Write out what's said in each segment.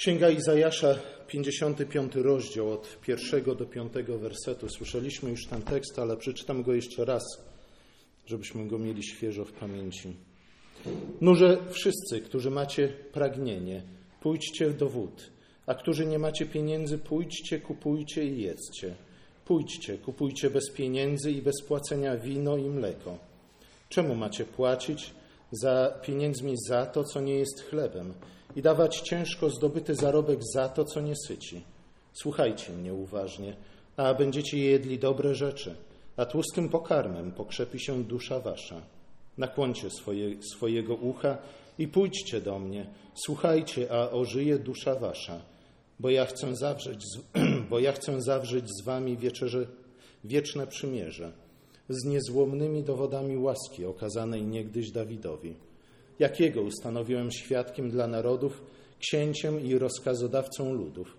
Księga Izajasza, 55 rozdział, od pierwszego do piątego wersetu. Słyszeliśmy już ten tekst, ale przeczytam go jeszcze raz, żebyśmy go mieli świeżo w pamięci. Nurze wszyscy, którzy macie pragnienie, pójdźcie do wód, a którzy nie macie pieniędzy, pójdźcie, kupujcie i jedzcie. Pójdźcie, kupujcie bez pieniędzy i bez płacenia wino i mleko. Czemu macie płacić za pieniędzmi za to, co nie jest chlebem? I dawać ciężko zdobyty zarobek za to, co nie syci. Słuchajcie mnie uważnie, a będziecie jedli dobre rzeczy, a tłustym pokarmem pokrzepi się dusza wasza. Nakłoncie swoje, swojego ucha i pójdźcie do mnie. Słuchajcie, a ożyje dusza wasza, bo ja chcę zawrzeć z, bo ja chcę zawrzeć z wami wieczerze, wieczne przymierze z niezłomnymi dowodami łaski okazanej niegdyś Dawidowi jakiego ustanowiłem świadkiem dla narodów, księciem i rozkazodawcą ludów.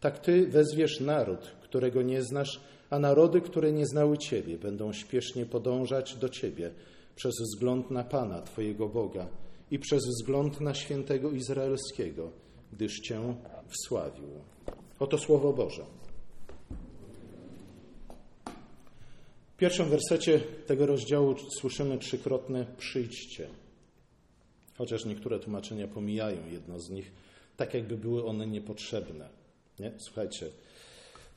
Tak ty wezwiesz naród, którego nie znasz, a narody, które nie znały Ciebie, będą śpiesznie podążać do Ciebie przez wzgląd na Pana, Twojego Boga i przez wzgląd na świętego Izraelskiego, gdyż Cię wsławił. Oto Słowo Boże. W pierwszym wersecie tego rozdziału słyszymy trzykrotne przyjdźcie. Chociaż niektóre tłumaczenia pomijają jedno z nich, tak jakby były one niepotrzebne. Nie? Słuchajcie,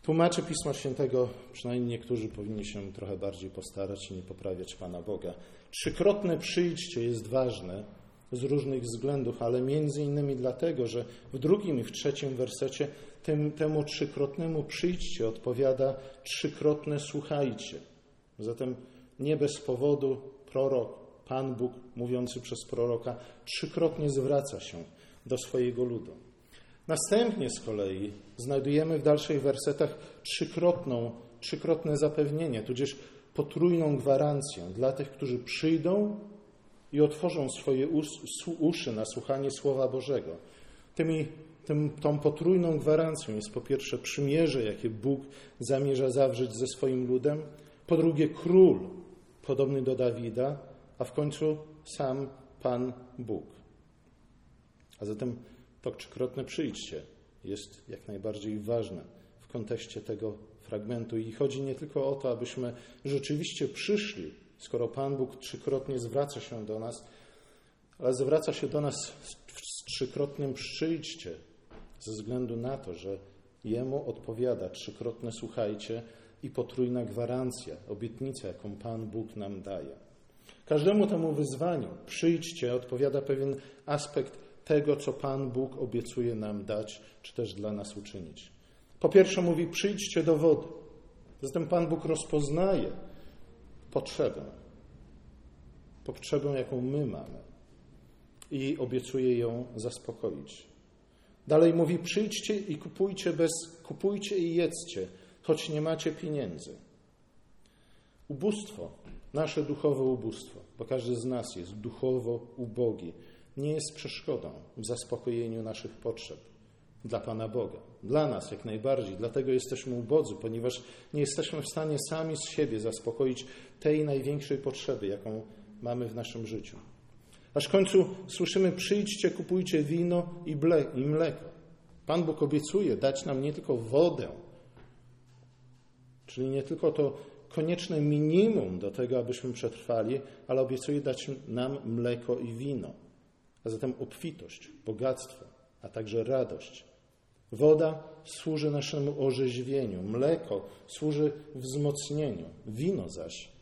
tłumacze Pisma Świętego, przynajmniej niektórzy powinni się trochę bardziej postarać i nie poprawiać Pana Boga. Trzykrotne przyjście jest ważne z różnych względów, ale między innymi dlatego, że w drugim i w trzecim wersecie tym, temu trzykrotnemu przyjście odpowiada trzykrotne słuchajcie. Zatem nie bez powodu prorok Pan Bóg, mówiący przez proroka, trzykrotnie zwraca się do swojego ludu. Następnie z kolei znajdujemy w dalszych wersetach trzykrotną, trzykrotne zapewnienie, tudzież potrójną gwarancję dla tych, którzy przyjdą i otworzą swoje uszy na słuchanie Słowa Bożego. Tymi, tym, tą potrójną gwarancją jest po pierwsze przymierze, jakie Bóg zamierza zawrzeć ze swoim ludem, po drugie król podobny do Dawida, a w końcu sam Pan Bóg. A zatem to trzykrotne przyjście jest jak najbardziej ważne w kontekście tego fragmentu. I chodzi nie tylko o to, abyśmy rzeczywiście przyszli, skoro Pan Bóg trzykrotnie zwraca się do nas, ale zwraca się do nas z trzykrotnym przyjście, ze względu na to, że Jemu odpowiada trzykrotne słuchajcie i potrójna gwarancja, obietnica, jaką Pan Bóg nam daje. Każdemu temu wyzwaniu przyjdźcie odpowiada pewien aspekt tego, co Pan Bóg obiecuje nam dać, czy też dla nas uczynić. Po pierwsze mówi, przyjdźcie do wody. Zatem Pan Bóg rozpoznaje potrzebę, potrzebę, jaką my mamy i obiecuje ją zaspokoić. Dalej mówi, przyjdźcie i kupujcie bez, kupujcie i jedzcie, choć nie macie pieniędzy. Ubóstwo Nasze duchowe ubóstwo, bo każdy z nas jest duchowo ubogi, nie jest przeszkodą w zaspokojeniu naszych potrzeb dla Pana Boga. Dla nas jak najbardziej, dlatego jesteśmy ubodzy, ponieważ nie jesteśmy w stanie sami z siebie zaspokoić tej największej potrzeby, jaką mamy w naszym życiu. Aż w końcu słyszymy: przyjdźcie, kupujcie wino i, ble, i mleko. Pan Bóg obiecuje dać nam nie tylko wodę, czyli nie tylko to konieczne minimum do tego, abyśmy przetrwali, ale obiecuje dać nam mleko i wino, a zatem obfitość, bogactwo, a także radość. Woda służy naszemu orzeźwieniu, mleko służy wzmocnieniu, wino zaś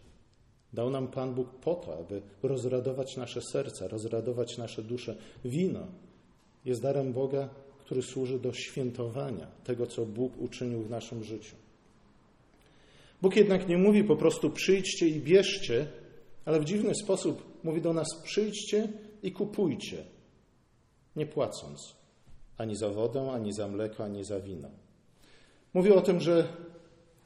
dał nam Pan Bóg po to, aby rozradować nasze serca, rozradować nasze dusze. Wino jest darem Boga, który służy do świętowania tego, co Bóg uczynił w naszym życiu. Bóg jednak nie mówi po prostu przyjdźcie i bierzcie, ale w dziwny sposób mówi do nas przyjdźcie i kupujcie, nie płacąc ani za wodę, ani za mleko, ani za wino. Mówi o tym, że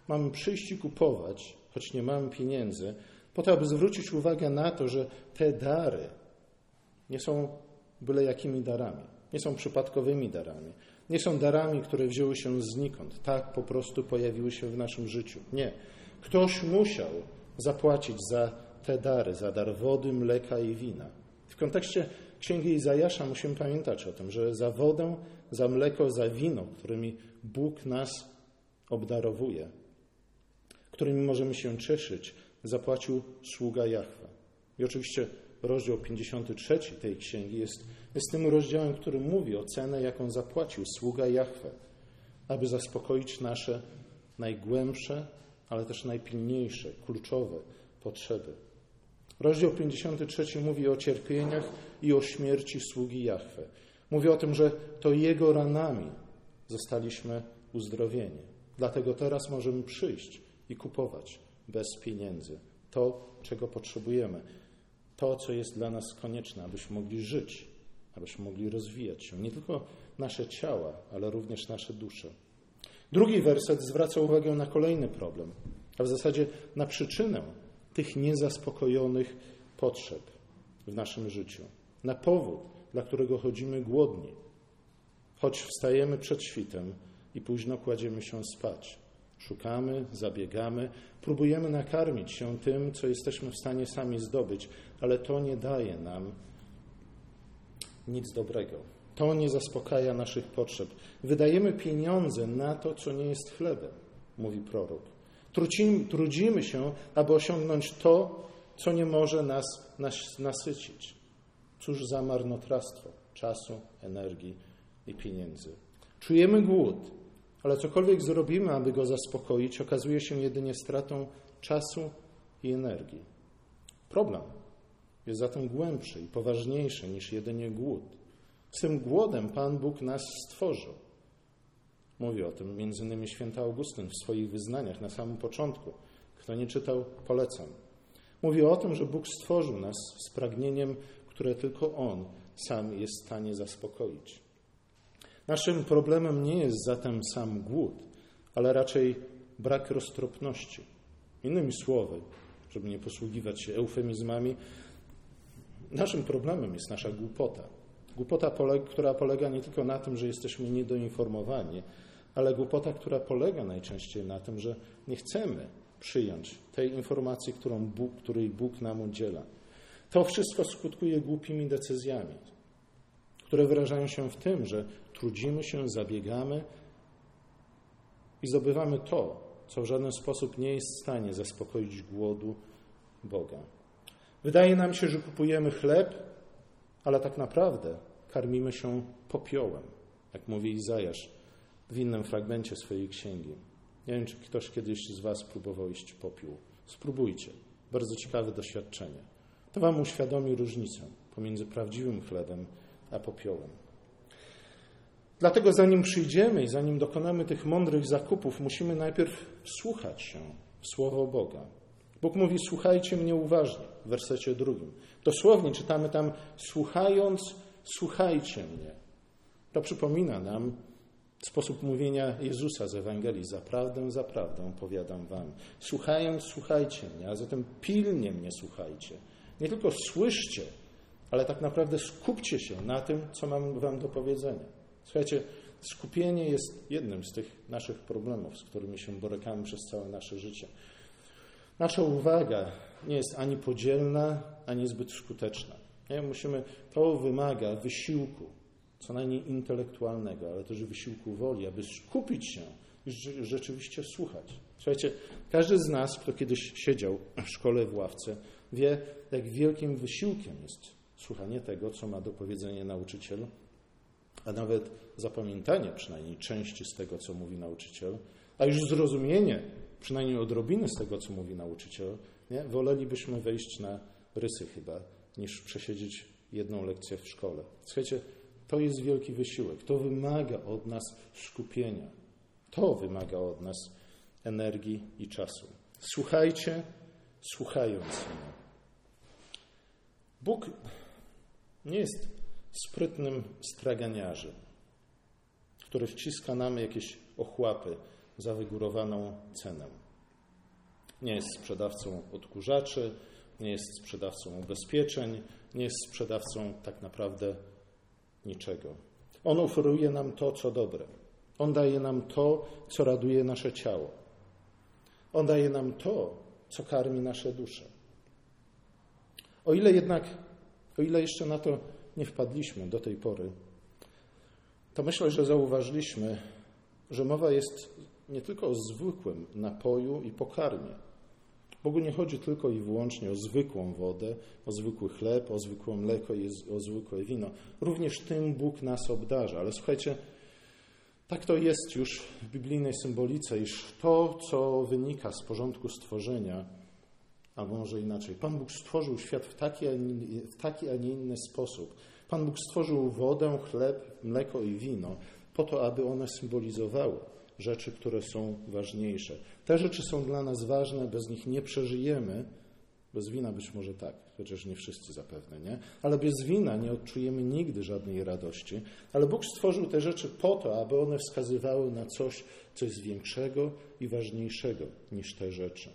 mamy przyjść i kupować, choć nie mamy pieniędzy, po to, aby zwrócić uwagę na to, że te dary nie są byle jakimi darami, nie są przypadkowymi darami, nie są darami, które wzięły się znikąd, tak po prostu pojawiły się w naszym życiu. Nie. Ktoś musiał zapłacić za te dary, za dar wody, mleka i wina. W kontekście księgi Izajasza musimy pamiętać o tym, że za wodę, za mleko, za wino, którymi Bóg nas obdarowuje, którymi możemy się cieszyć, zapłacił sługa Jahwe. I oczywiście rozdział 53 tej księgi jest, jest tym rozdziałem, który mówi o cenę, jaką zapłacił sługa Jahwe, aby zaspokoić nasze najgłębsze, ale też najpilniejsze, kluczowe potrzeby. Rozdział 53 mówi o cierpieniach i o śmierci sługi Jahwe. Mówi o tym, że to Jego ranami zostaliśmy uzdrowieni. Dlatego teraz możemy przyjść i kupować bez pieniędzy to, czego potrzebujemy, to, co jest dla nas konieczne, abyśmy mogli żyć, abyśmy mogli rozwijać się. Nie tylko nasze ciała, ale również nasze dusze. Drugi werset zwraca uwagę na kolejny problem, a w zasadzie na przyczynę tych niezaspokojonych potrzeb w naszym życiu, na powód, dla którego chodzimy głodni, choć wstajemy przed świtem i późno kładziemy się spać. Szukamy, zabiegamy, próbujemy nakarmić się tym, co jesteśmy w stanie sami zdobyć, ale to nie daje nam nic dobrego. To nie zaspokaja naszych potrzeb. Wydajemy pieniądze na to, co nie jest chlebem, mówi prorok. Trudzimy, się, aby osiągnąć to, co nie może nas nasycić. Cóż za marnotrawstwo czasu, energii i pieniędzy. Czujemy głód, ale cokolwiek zrobimy, aby go zaspokoić, okazuje się jedynie stratą czasu i energii. Problem jest zatem głębszy i poważniejszy niż jedynie głód. Z tym głodem Pan Bóg nas stworzył. Mówi o tym innymi święty Augustyn w swoich wyznaniach na samym początku. Kto nie czytał, polecam. Mówi o tym, że Bóg stworzył nas z pragnieniem, które tylko On sam jest w stanie zaspokoić. Naszym problemem nie jest zatem sam głód, ale raczej brak roztropności. Innymi słowy, żeby nie posługiwać się eufemizmami, naszym problemem jest nasza głupota. Głupota, która polega nie tylko na tym, że jesteśmy niedoinformowani, ale głupota, która polega najczęściej na tym, że nie chcemy przyjąć tej informacji, którą Bóg, której Bóg nam udziela. To wszystko skutkuje głupimi decyzjami, które wyrażają się w tym, że trudzimy się, zabiegamy i zdobywamy to, co w żaden sposób nie jest w stanie zaspokoić głodu Boga. Wydaje nam się, że kupujemy chleb, ale tak naprawdę karmimy się popiołem, jak mówi Izajasz w innym fragmencie swojej księgi. Nie wiem, czy ktoś kiedyś z Was próbował iść popiół. Spróbujcie. Bardzo ciekawe doświadczenie. To Wam uświadomi różnicę pomiędzy prawdziwym chlebem a popiołem. Dlatego zanim przyjdziemy i zanim dokonamy tych mądrych zakupów, musimy najpierw słuchać się w Słowo Boga. Bóg mówi: Słuchajcie mnie uważnie w wersecie drugim. Dosłownie czytamy tam: Słuchając, słuchajcie mnie. To przypomina nam sposób mówienia Jezusa z Ewangelii. Zaprawdę, zaprawdę powiadam wam. Słuchając, słuchajcie mnie, a zatem pilnie mnie słuchajcie. Nie tylko słyszcie, ale tak naprawdę skupcie się na tym, co mam wam do powiedzenia. Słuchajcie, skupienie jest jednym z tych naszych problemów, z którymi się borykamy przez całe nasze życie. Nasza uwaga nie jest ani podzielna, ani zbyt skuteczna. Nie? Musimy, to wymaga wysiłku, co najmniej intelektualnego, ale też wysiłku woli, aby skupić się i rzeczywiście słuchać. Słuchajcie, każdy z nas, kto kiedyś siedział w szkole w ławce, wie, jak wielkim wysiłkiem jest słuchanie tego, co ma do powiedzenia nauczyciel, a nawet zapamiętanie przynajmniej części z tego, co mówi nauczyciel, a już zrozumienie przynajmniej odrobiny z tego, co mówi nauczyciel, nie? wolelibyśmy wejść na rysy chyba, niż przesiedzieć jedną lekcję w szkole. Słuchajcie, to jest wielki wysiłek. To wymaga od nas skupienia. To wymaga od nas energii i czasu. Słuchajcie, słuchając mnie. Bóg nie jest sprytnym straganiarzem, który wciska nam jakieś ochłapy za wygórowaną cenę. Nie jest sprzedawcą odkurzaczy, nie jest sprzedawcą ubezpieczeń, nie jest sprzedawcą tak naprawdę niczego. On oferuje nam to, co dobre. On daje nam to, co raduje nasze ciało. On daje nam to, co karmi nasze dusze. O ile jednak, o ile jeszcze na to nie wpadliśmy do tej pory, to myślę, że zauważyliśmy, że mowa jest nie tylko o zwykłym napoju i pokarmie. Bogu nie chodzi tylko i wyłącznie o zwykłą wodę, o zwykły chleb, o zwykłe mleko i o zwykłe wino. Również tym Bóg nas obdarza. Ale słuchajcie, tak to jest już w biblijnej symbolice, iż to, co wynika z porządku stworzenia, albo może inaczej, Pan Bóg stworzył świat w taki, w taki, a nie inny sposób. Pan Bóg stworzył wodę, chleb, mleko i wino po to, aby one symbolizowały rzeczy, które są ważniejsze. Te rzeczy są dla nas ważne, bez nich nie przeżyjemy. Bez wina być może tak, chociaż nie wszyscy zapewne, nie? Ale bez wina nie odczujemy nigdy żadnej radości. Ale Bóg stworzył te rzeczy po to, aby one wskazywały na coś, co jest większego i ważniejszego niż te rzeczy.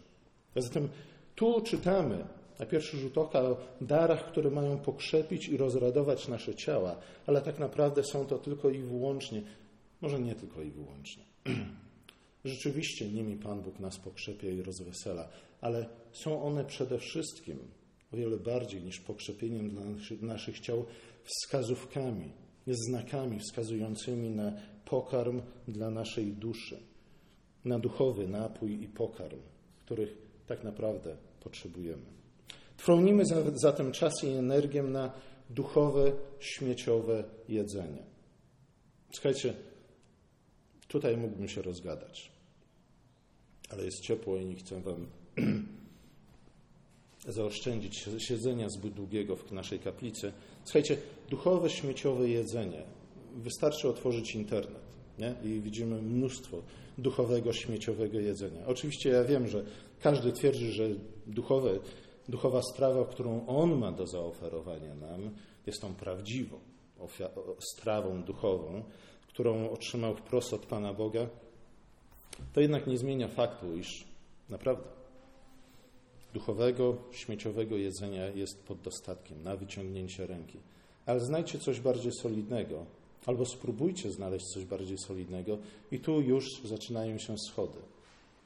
A zatem tu czytamy na pierwszy rzut oka o darach, które mają pokrzepić i rozradować nasze ciała, ale tak naprawdę są to tylko i wyłącznie, może nie tylko i wyłącznie. Rzeczywiście nimi Pan Bóg nas pokrzepia i rozwesela, ale są one przede wszystkim, o wiele bardziej niż pokrzepieniem dla naszych ciał, wskazówkami, znakami wskazującymi na pokarm dla naszej duszy, na duchowy napój i pokarm, których tak naprawdę potrzebujemy. Trwonimy zatem czas i energię na duchowe, śmieciowe jedzenie. Słuchajcie, tutaj mógłbym się rozgadać, ale jest ciepło i nie chcę Wam zaoszczędzić siedzenia zbyt długiego w naszej kaplicy. Słuchajcie, duchowe, śmieciowe jedzenie. Wystarczy otworzyć internet nie? i widzimy mnóstwo duchowego, śmieciowego jedzenia. Oczywiście ja wiem, że każdy twierdzi, że duchowe, duchowa strawa, którą on ma do zaoferowania nam, jest tą prawdziwą strawą duchową, którą otrzymał wprost od Pana Boga. To jednak nie zmienia faktu, iż naprawdę duchowego, śmieciowego jedzenia jest pod dostatkiem na wyciągnięcie ręki. Ale znajdźcie coś bardziej solidnego, albo spróbujcie znaleźć coś bardziej solidnego, i tu już zaczynają się schody.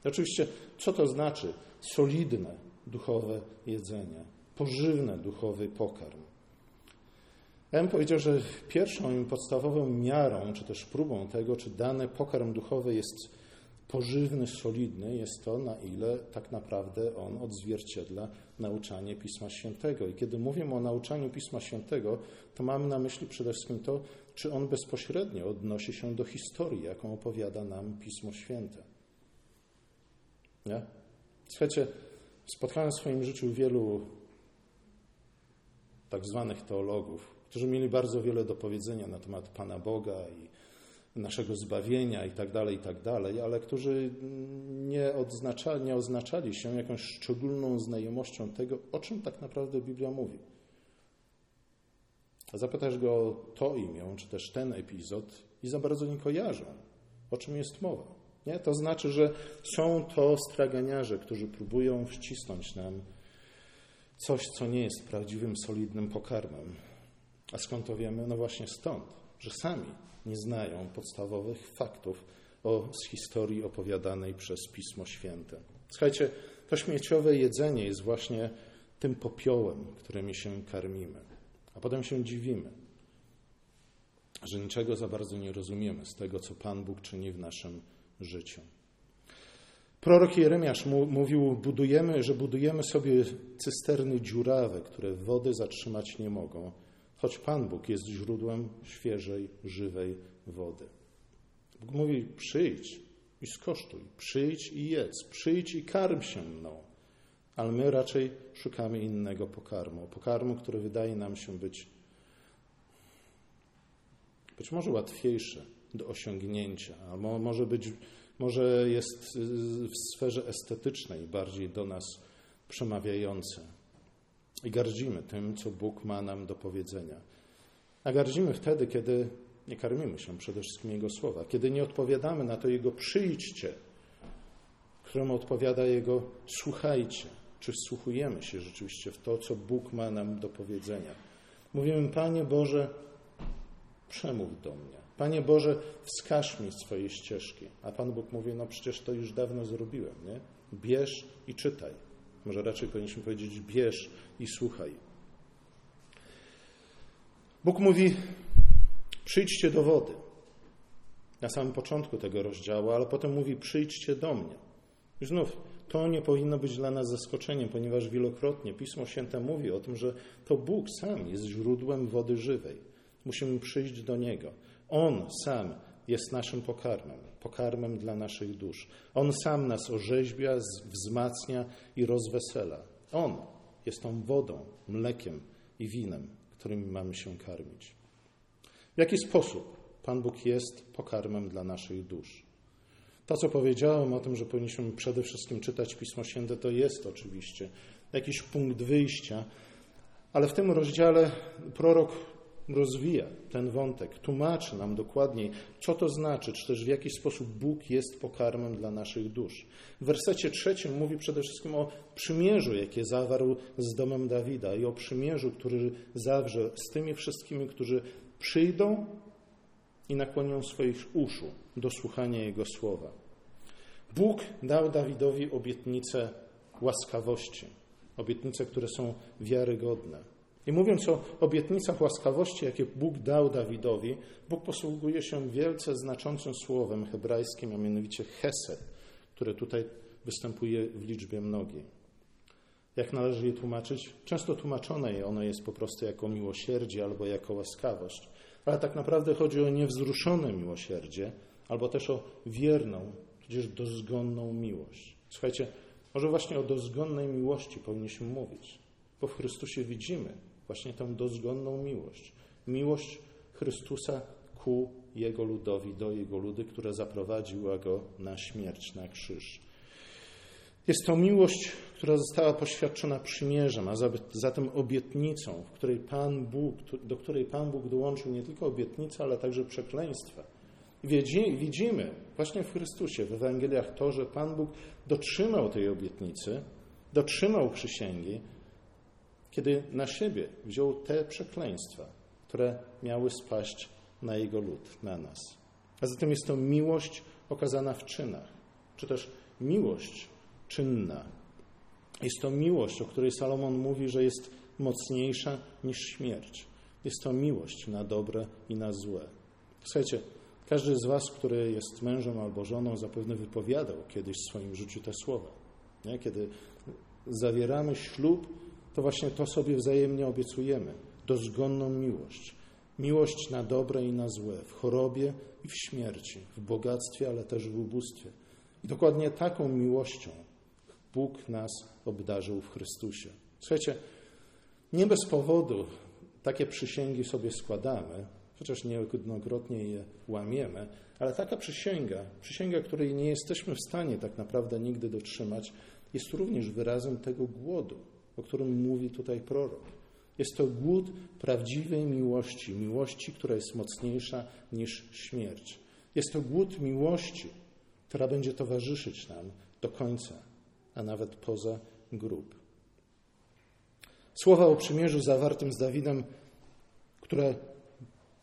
Oczywiście, co to znaczy solidne duchowe jedzenie, pożywne duchowy pokarm? Bym powiedział, że pierwszą i podstawową miarą, czy też próbą tego, czy dany pokarm duchowy jest pożywny, solidny, jest to, na ile tak naprawdę on odzwierciedla nauczanie Pisma Świętego. I kiedy mówimy o nauczaniu Pisma Świętego, to mamy na myśli przede wszystkim to, czy on bezpośrednio odnosi się do historii, jaką opowiada nam Pismo Święte. Nie? Słuchajcie, spotkałem w swoim życiu wielu tak zwanych teologów, którzy mieli bardzo wiele do powiedzenia na temat Pana Boga i naszego zbawienia i tak dalej, i tak dalej, ale którzy nie, odznaczali, nie oznaczali się jakąś szczególną znajomością tego, o czym tak naprawdę Biblia mówi. A zapytasz go o to imię, czy też ten epizod i za bardzo nie kojarzą, o czym jest mowa. Nie? To znaczy, że są to straganiarze, którzy próbują wcisnąć nam coś, co nie jest prawdziwym, solidnym pokarmem. A skąd to wiemy? No właśnie stąd, że sami nie znają podstawowych faktów o, z historii opowiadanej przez Pismo Święte. Słuchajcie, to śmieciowe jedzenie jest właśnie tym popiołem, którymi się karmimy. A potem się dziwimy, że niczego za bardzo nie rozumiemy z tego, co Pan Bóg czyni w naszym życiu. Prorok Jeremiasz mówił, budujemy, że budujemy sobie cysterny dziurawe, które wody zatrzymać nie mogą, choć Pan Bóg jest źródłem świeżej, żywej wody. Bóg mówi: przyjdź i skosztuj, przyjdź i jedz, przyjdź i karm się mną. Ale my raczej szukamy innego pokarmu. Pokarmu, który wydaje nam się być być może łatwiejszy do osiągnięcia, albo może być, może jest w sferze estetycznej bardziej do nas przemawiające i gardzimy tym, co Bóg ma nam do powiedzenia. A gardzimy wtedy, kiedy nie karmimy się przede wszystkim Jego słowa, kiedy nie odpowiadamy na to Jego przyjdźcie, któremu odpowiada Jego słuchajcie, czy wsłuchujemy się rzeczywiście w to, co Bóg ma nam do powiedzenia. Mówimy, Panie Boże, przemów do mnie. Panie Boże, wskaż mi swoje ścieżki. A Pan Bóg mówi, no przecież to już dawno zrobiłem, nie? Bierz i czytaj. Może raczej powinniśmy powiedzieć: bierz i słuchaj. Bóg mówi: Przyjdźcie do wody. Na samym początku tego rozdziału, ale potem mówi: Przyjdźcie do mnie. I znów to nie powinno być dla nas zaskoczeniem, ponieważ wielokrotnie Pismo Święte mówi o tym, że to Bóg sam jest źródłem wody żywej. Musimy przyjść do Niego. On sam jest naszym pokarmem, pokarmem dla naszych dusz. On sam nas orzeźbia, wzmacnia i rozwesela. On jest tą wodą, mlekiem i winem, którymi mamy się karmić. W jaki sposób Pan Bóg jest pokarmem dla naszych dusz? To, co powiedziałem o tym, że powinniśmy przede wszystkim czytać Pismo Święte, to jest oczywiście jakiś punkt wyjścia, ale w tym rozdziale prorok rozwija ten wątek, tłumaczy nam dokładniej, co to znaczy, czy też w jaki sposób Bóg jest pokarmem dla naszych dusz. W wersecie trzecim mówi przede wszystkim o przymierzu, jakie zawarł z domem Dawida i o przymierzu, który zawrze z tymi wszystkimi, którzy przyjdą i nakłonią swoich uszu do słuchania Jego słowa. Bóg dał Dawidowi obietnice łaskawości, obietnice, które są wiarygodne. I mówiąc o obietnicach łaskawości, jakie Bóg dał Dawidowi, Bóg posługuje się wielce znaczącym słowem hebrajskim, a mianowicie hesed, które tutaj występuje w liczbie mnogiej. Jak należy je tłumaczyć? Często tłumaczone je ono jest po prostu jako miłosierdzie albo jako łaskawość, ale tak naprawdę chodzi o niewzruszone miłosierdzie albo też o wierną, tudzież dozgonną miłość. Słuchajcie, może właśnie o dozgonnej miłości powinniśmy mówić, bo w Chrystusie widzimy właśnie tę dozgonną miłość. Miłość Chrystusa ku Jego ludowi, do Jego ludy, która zaprowadziła Go na śmierć, na krzyż. Jest to miłość, która została poświadczona przymierzem, a zatem obietnicą, w której Pan Bóg, do której Pan Bóg dołączył nie tylko obietnicę, ale także przekleństwa. Widzimy właśnie w Chrystusie, w Ewangeliach to, że Pan Bóg dotrzymał tej obietnicy, dotrzymał przysięgi, kiedy na siebie wziął te przekleństwa, które miały spaść na Jego lud, na nas. A zatem jest to miłość okazana w czynach, czy też miłość czynna. Jest to miłość, o której Salomon mówi, że jest mocniejsza niż śmierć. Jest to miłość na dobre i na złe. Słuchajcie, każdy z Was, który jest mężem albo żoną, zapewne wypowiadał kiedyś w swoim życiu te słowa. Nie? Kiedy zawieramy ślub, to właśnie to sobie wzajemnie obiecujemy. Dozgonną miłość. Miłość na dobre i na złe, w chorobie i w śmierci, w bogactwie, ale też w ubóstwie. I dokładnie taką miłością Bóg nas obdarzył w Chrystusie. Słuchajcie, nie bez powodu takie przysięgi sobie składamy, chociaż niejednokrotnie je łamiemy, ale taka przysięga, przysięga, której nie jesteśmy w stanie tak naprawdę nigdy dotrzymać, jest również wyrazem tego głodu, o którym mówi tutaj prorok. Jest to głód prawdziwej miłości, miłości, która jest mocniejsza niż śmierć. Jest to głód miłości, która będzie towarzyszyć nam do końca, a nawet poza grób. Słowa o przymierzu zawartym z Dawidem, które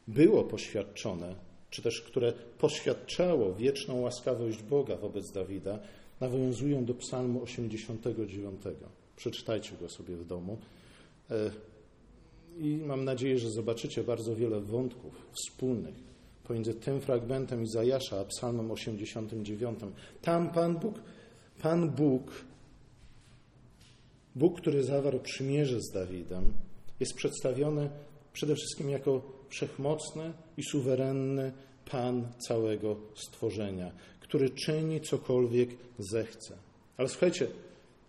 było poświadczone, czy też które poświadczało wieczną łaskawość Boga wobec Dawida, nawiązują do Psalmu 89. Przeczytajcie go sobie w domu. E, I mam nadzieję, że zobaczycie bardzo wiele wątków wspólnych pomiędzy tym fragmentem Izajasza a Psalmem 89. Tam Pan Bóg, Pan Bóg, Bóg, który zawarł przymierze z Dawidem, jest przedstawiony przede wszystkim jako wszechmocny i suwerenny Pan całego stworzenia, który czyni cokolwiek zechce. Ale słuchajcie,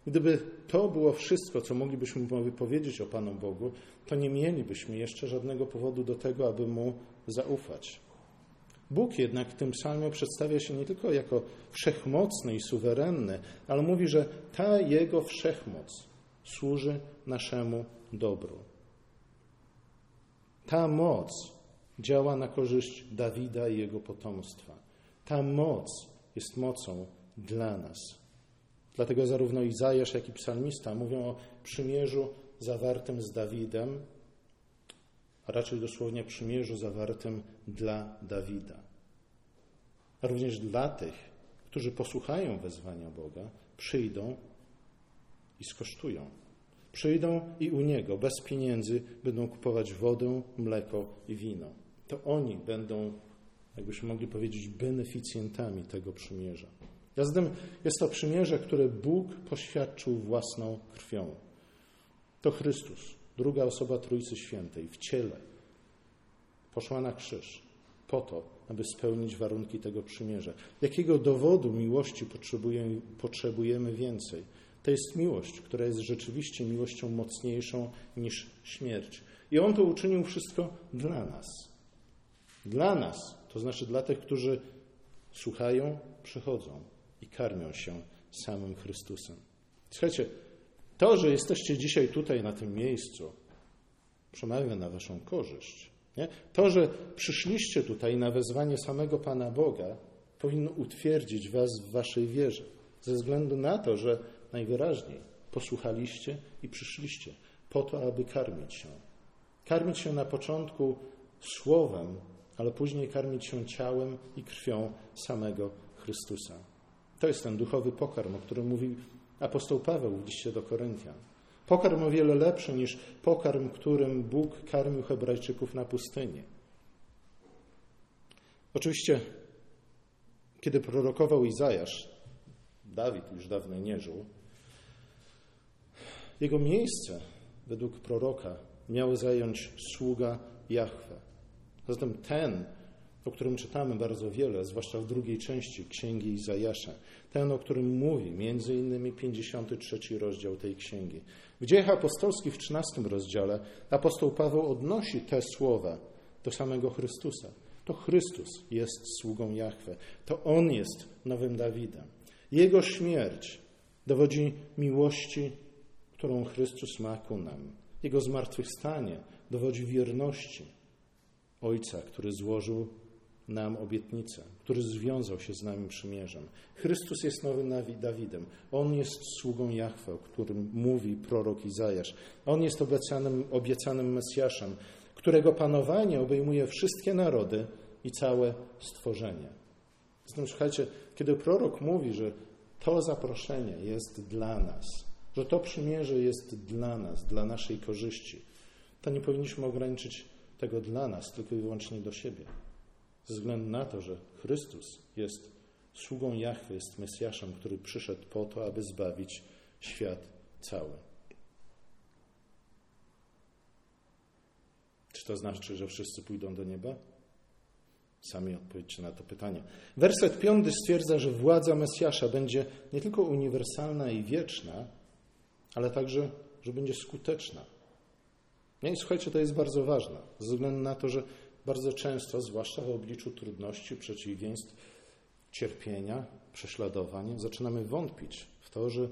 gdyby to było wszystko, co moglibyśmy powiedzieć o Panu Bogu, to nie mielibyśmy jeszcze żadnego powodu do tego, aby Mu zaufać. Bóg jednak w tym psalmie przedstawia się nie tylko jako wszechmocny i suwerenny, ale mówi, że ta Jego wszechmoc służy naszemu dobru. Ta moc działa na korzyść Dawida i jego potomstwa. Ta moc jest mocą dla nas. Dlatego zarówno Izajasz, jak i psalmista mówią o przymierzu zawartym z Dawidem, a raczej dosłownie przymierzu zawartym dla Dawida. A również dla tych, którzy posłuchają wezwania Boga, przyjdą i skosztują. Przyjdą i u Niego bez pieniędzy będą kupować wodę, mleko i wino. To oni będą, jakbyśmy mogli powiedzieć, beneficjentami tego przymierza. Zatem jest to przymierze, które Bóg poświadczył własną krwią. To Chrystus, druga osoba Trójcy Świętej, w ciele, poszła na krzyż po to, aby spełnić warunki tego przymierza. Jakiego dowodu miłości potrzebujemy, potrzebujemy więcej? To jest miłość, która jest rzeczywiście miłością mocniejszą niż śmierć. I On to uczynił wszystko dla nas. Dla nas, to znaczy dla tych, którzy słuchają, przychodzą i karmią się samym Chrystusem. Słuchajcie, to, że jesteście dzisiaj tutaj na tym miejscu, przemawia na Waszą korzyść. Nie? To, że przyszliście tutaj na wezwanie samego Pana Boga, powinno utwierdzić Was w Waszej wierze. Ze względu na to, że najwyraźniej posłuchaliście i przyszliście po to, aby karmić się. Karmić się na początku słowem, ale później karmić się ciałem i krwią samego Chrystusa. To jest ten duchowy pokarm, o którym mówił apostoł Paweł w liście do Koryntian. Pokarm o wiele lepszy niż pokarm, którym Bóg karmił Hebrajczyków na pustyni. Oczywiście, kiedy prorokował Izajasz, Dawid już dawno nie żył, jego miejsce według proroka miał zająć sługa Jahwe. Zatem ten, o którym czytamy bardzo wiele, zwłaszcza w drugiej części Księgi Izajasza, ten, o którym mówi między innymi 53 rozdział tej księgi. W dziejach apostolskich w 13 rozdziale apostoł Paweł odnosi te słowa do samego Chrystusa. To Chrystus jest sługą Jahwe. To On jest nowym Dawidem. Jego śmierć dowodzi miłości, którą Chrystus ma ku nam. Jego zmartwychwstanie dowodzi wierności Ojca, który złożył nam obietnicę, który związał się z nami przymierzem. Chrystus jest nowym Dawidem. On jest sługą Jahwe, o którym mówi prorok Izajasz. On jest obiecanym, obiecanym Mesjaszem, którego panowanie obejmuje wszystkie narody i całe stworzenie. Zatem słuchajcie, kiedy prorok mówi, że to zaproszenie jest dla nas, że to przymierze jest dla nas, dla naszej korzyści, to nie powinniśmy ograniczyć tego dla nas, tylko i wyłącznie do siebie ze względu na to, że Chrystus jest sługą Jahwe, jest Mesjaszem, który przyszedł po to, aby zbawić świat cały. Czy to znaczy, że wszyscy pójdą do nieba? Sami odpowiedzcie na to pytanie. Werset piąty stwierdza, że władza Mesjasza będzie nie tylko uniwersalna i wieczna, ale także, że będzie skuteczna. No i słuchajcie, to jest bardzo ważne, ze względu na to, że bardzo często, zwłaszcza w obliczu trudności, przeciwieństw, cierpienia, prześladowań, zaczynamy wątpić w to, że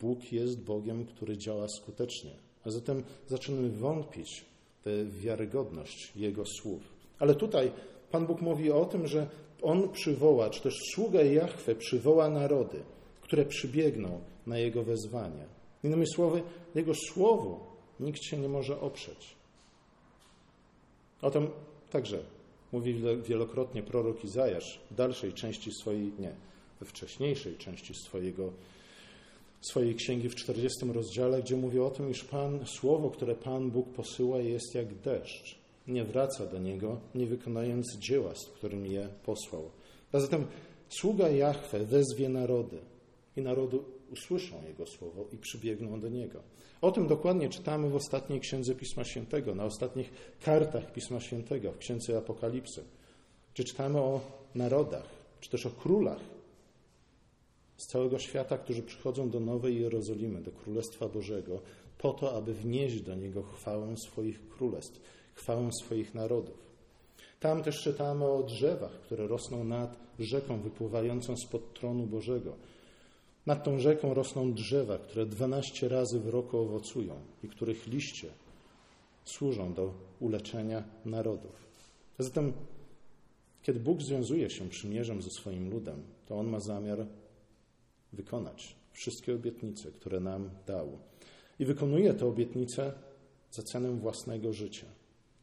Bóg jest Bogiem, który działa skutecznie. A zatem zaczynamy wątpić w wiarygodność Jego słów. Ale tutaj Pan Bóg mówi o tym, że On przywoła, czy też sługa Jahwe przywoła narody, które przybiegną na Jego wezwanie. Innymi słowy, Jego słowu nikt się nie może oprzeć. O tym Także mówi wielokrotnie prorok Izajasz w dalszej części swojej, nie, we wcześniejszej części swojego, swojej księgi w 40 rozdziale, gdzie mówi o tym, iż Pan, słowo, które Pan Bóg posyła, jest jak deszcz. Nie wraca do niego, nie wykonując dzieła, z którym je posłał. A zatem sługa Jahwe wezwie narody i narody usłyszą Jego słowo i przybiegną do Niego. O tym dokładnie czytamy w ostatniej księdze Pisma Świętego, na ostatnich kartach Pisma Świętego, w księdze Apokalipsy, gdzie czytamy o narodach, czy też o królach z całego świata, którzy przychodzą do Nowej Jerozolimy, do Królestwa Bożego, po to, aby wnieść do Niego chwałę swoich królestw, chwałę swoich narodów. Tam też czytamy o drzewach, które rosną nad rzeką wypływającą spod tronu Bożego, nad tą rzeką rosną drzewa, które dwanaście razy w roku owocują i których liście służą do uleczenia narodów. Zatem, kiedy Bóg związuje się przymierzem ze swoim ludem, to On ma zamiar wykonać wszystkie obietnice, które nam dał. I wykonuje te obietnice za cenę własnego życia.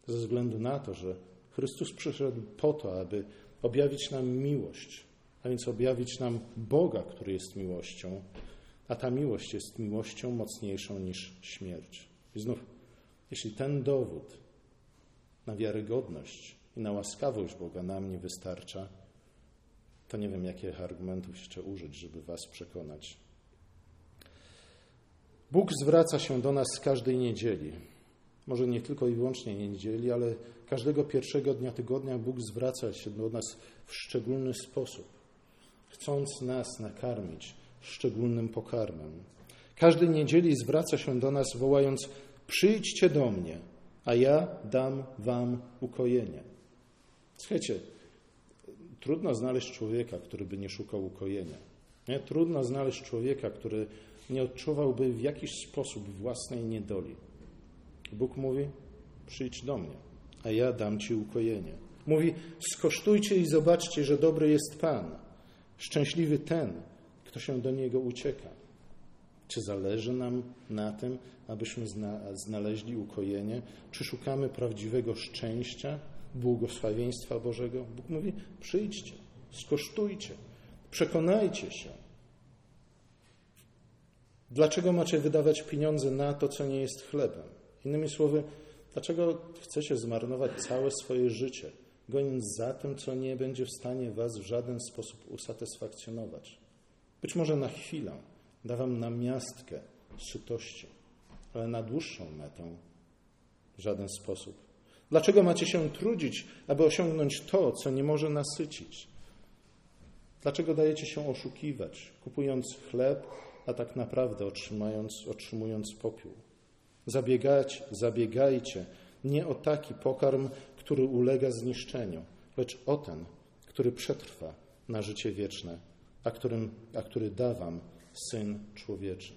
Ze względu na to, że Chrystus przyszedł po to, aby objawić nam miłość, a więc objawić nam Boga, który jest miłością, a ta miłość jest miłością mocniejszą niż śmierć. I znów, jeśli ten dowód na wiarygodność i na łaskawość Boga nam nie wystarcza, to nie wiem, jakich argumentów jeszcze użyć, żeby Was przekonać. Bóg zwraca się do nas z każdej niedzieli. Może nie tylko i wyłącznie niedzieli, ale każdego pierwszego dnia tygodnia Bóg zwraca się do nas w szczególny sposób, chcąc nas nakarmić szczególnym pokarmem. Każdej niedzieli zwraca się do nas, wołając: Przyjdźcie do mnie, a ja dam wam ukojenie. Słuchajcie, trudno znaleźć człowieka, który by nie szukał ukojenia. Nie? Trudno znaleźć człowieka, który nie odczuwałby w jakiś sposób własnej niedoli. Bóg mówi: Przyjdź do mnie, a ja dam ci ukojenie. Mówi: Skosztujcie i zobaczcie, że dobry jest Pan. Szczęśliwy ten, kto się do niego ucieka. Czy zależy nam na tym, abyśmy znaleźli ukojenie? Czy szukamy prawdziwego szczęścia, błogosławieństwa Bożego? Bóg mówi: przyjdźcie, skosztujcie, przekonajcie się. Dlaczego macie wydawać pieniądze na to, co nie jest chlebem? Innymi słowy, dlaczego chcecie zmarnować całe swoje życie, goniąc za tym, co nie będzie w stanie Was w żaden sposób usatysfakcjonować? Być może na chwilę da Wam namiastkę sytości, ale na dłuższą metę w żaden sposób. Dlaczego macie się trudzić, aby osiągnąć to, co nie może nasycić? Dlaczego dajecie się oszukiwać, kupując chleb, a tak naprawdę otrzymując, popiół? Zabiegać, zabiegajcie nie o taki pokarm, który ulega zniszczeniu, lecz o ten, który przetrwa na życie wieczne, a, którym, a który da wam Syn Człowieczy.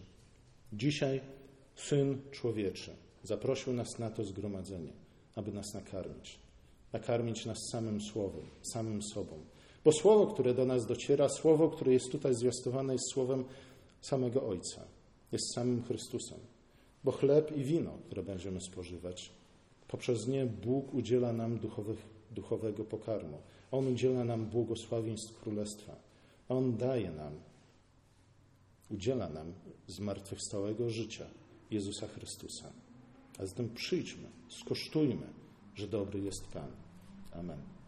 Dzisiaj Syn Człowieczy zaprosił nas na to zgromadzenie, aby nas nakarmić. Nakarmić nas samym Słowem, samym sobą. Bo Słowo, które do nas dociera, Słowo, które jest tutaj zwiastowane, jest Słowem samego Ojca, jest samym Chrystusem. Bo chleb i wino, które będziemy spożywać, poprzez nie Bóg udziela nam duchowych, duchowego pokarmu. On udziela nam błogosławieństw Królestwa. On daje nam, udziela nam zmartwychwstałego życia Jezusa Chrystusa. A zatem przyjdźmy, skosztujmy, że dobry jest Pan. Amen.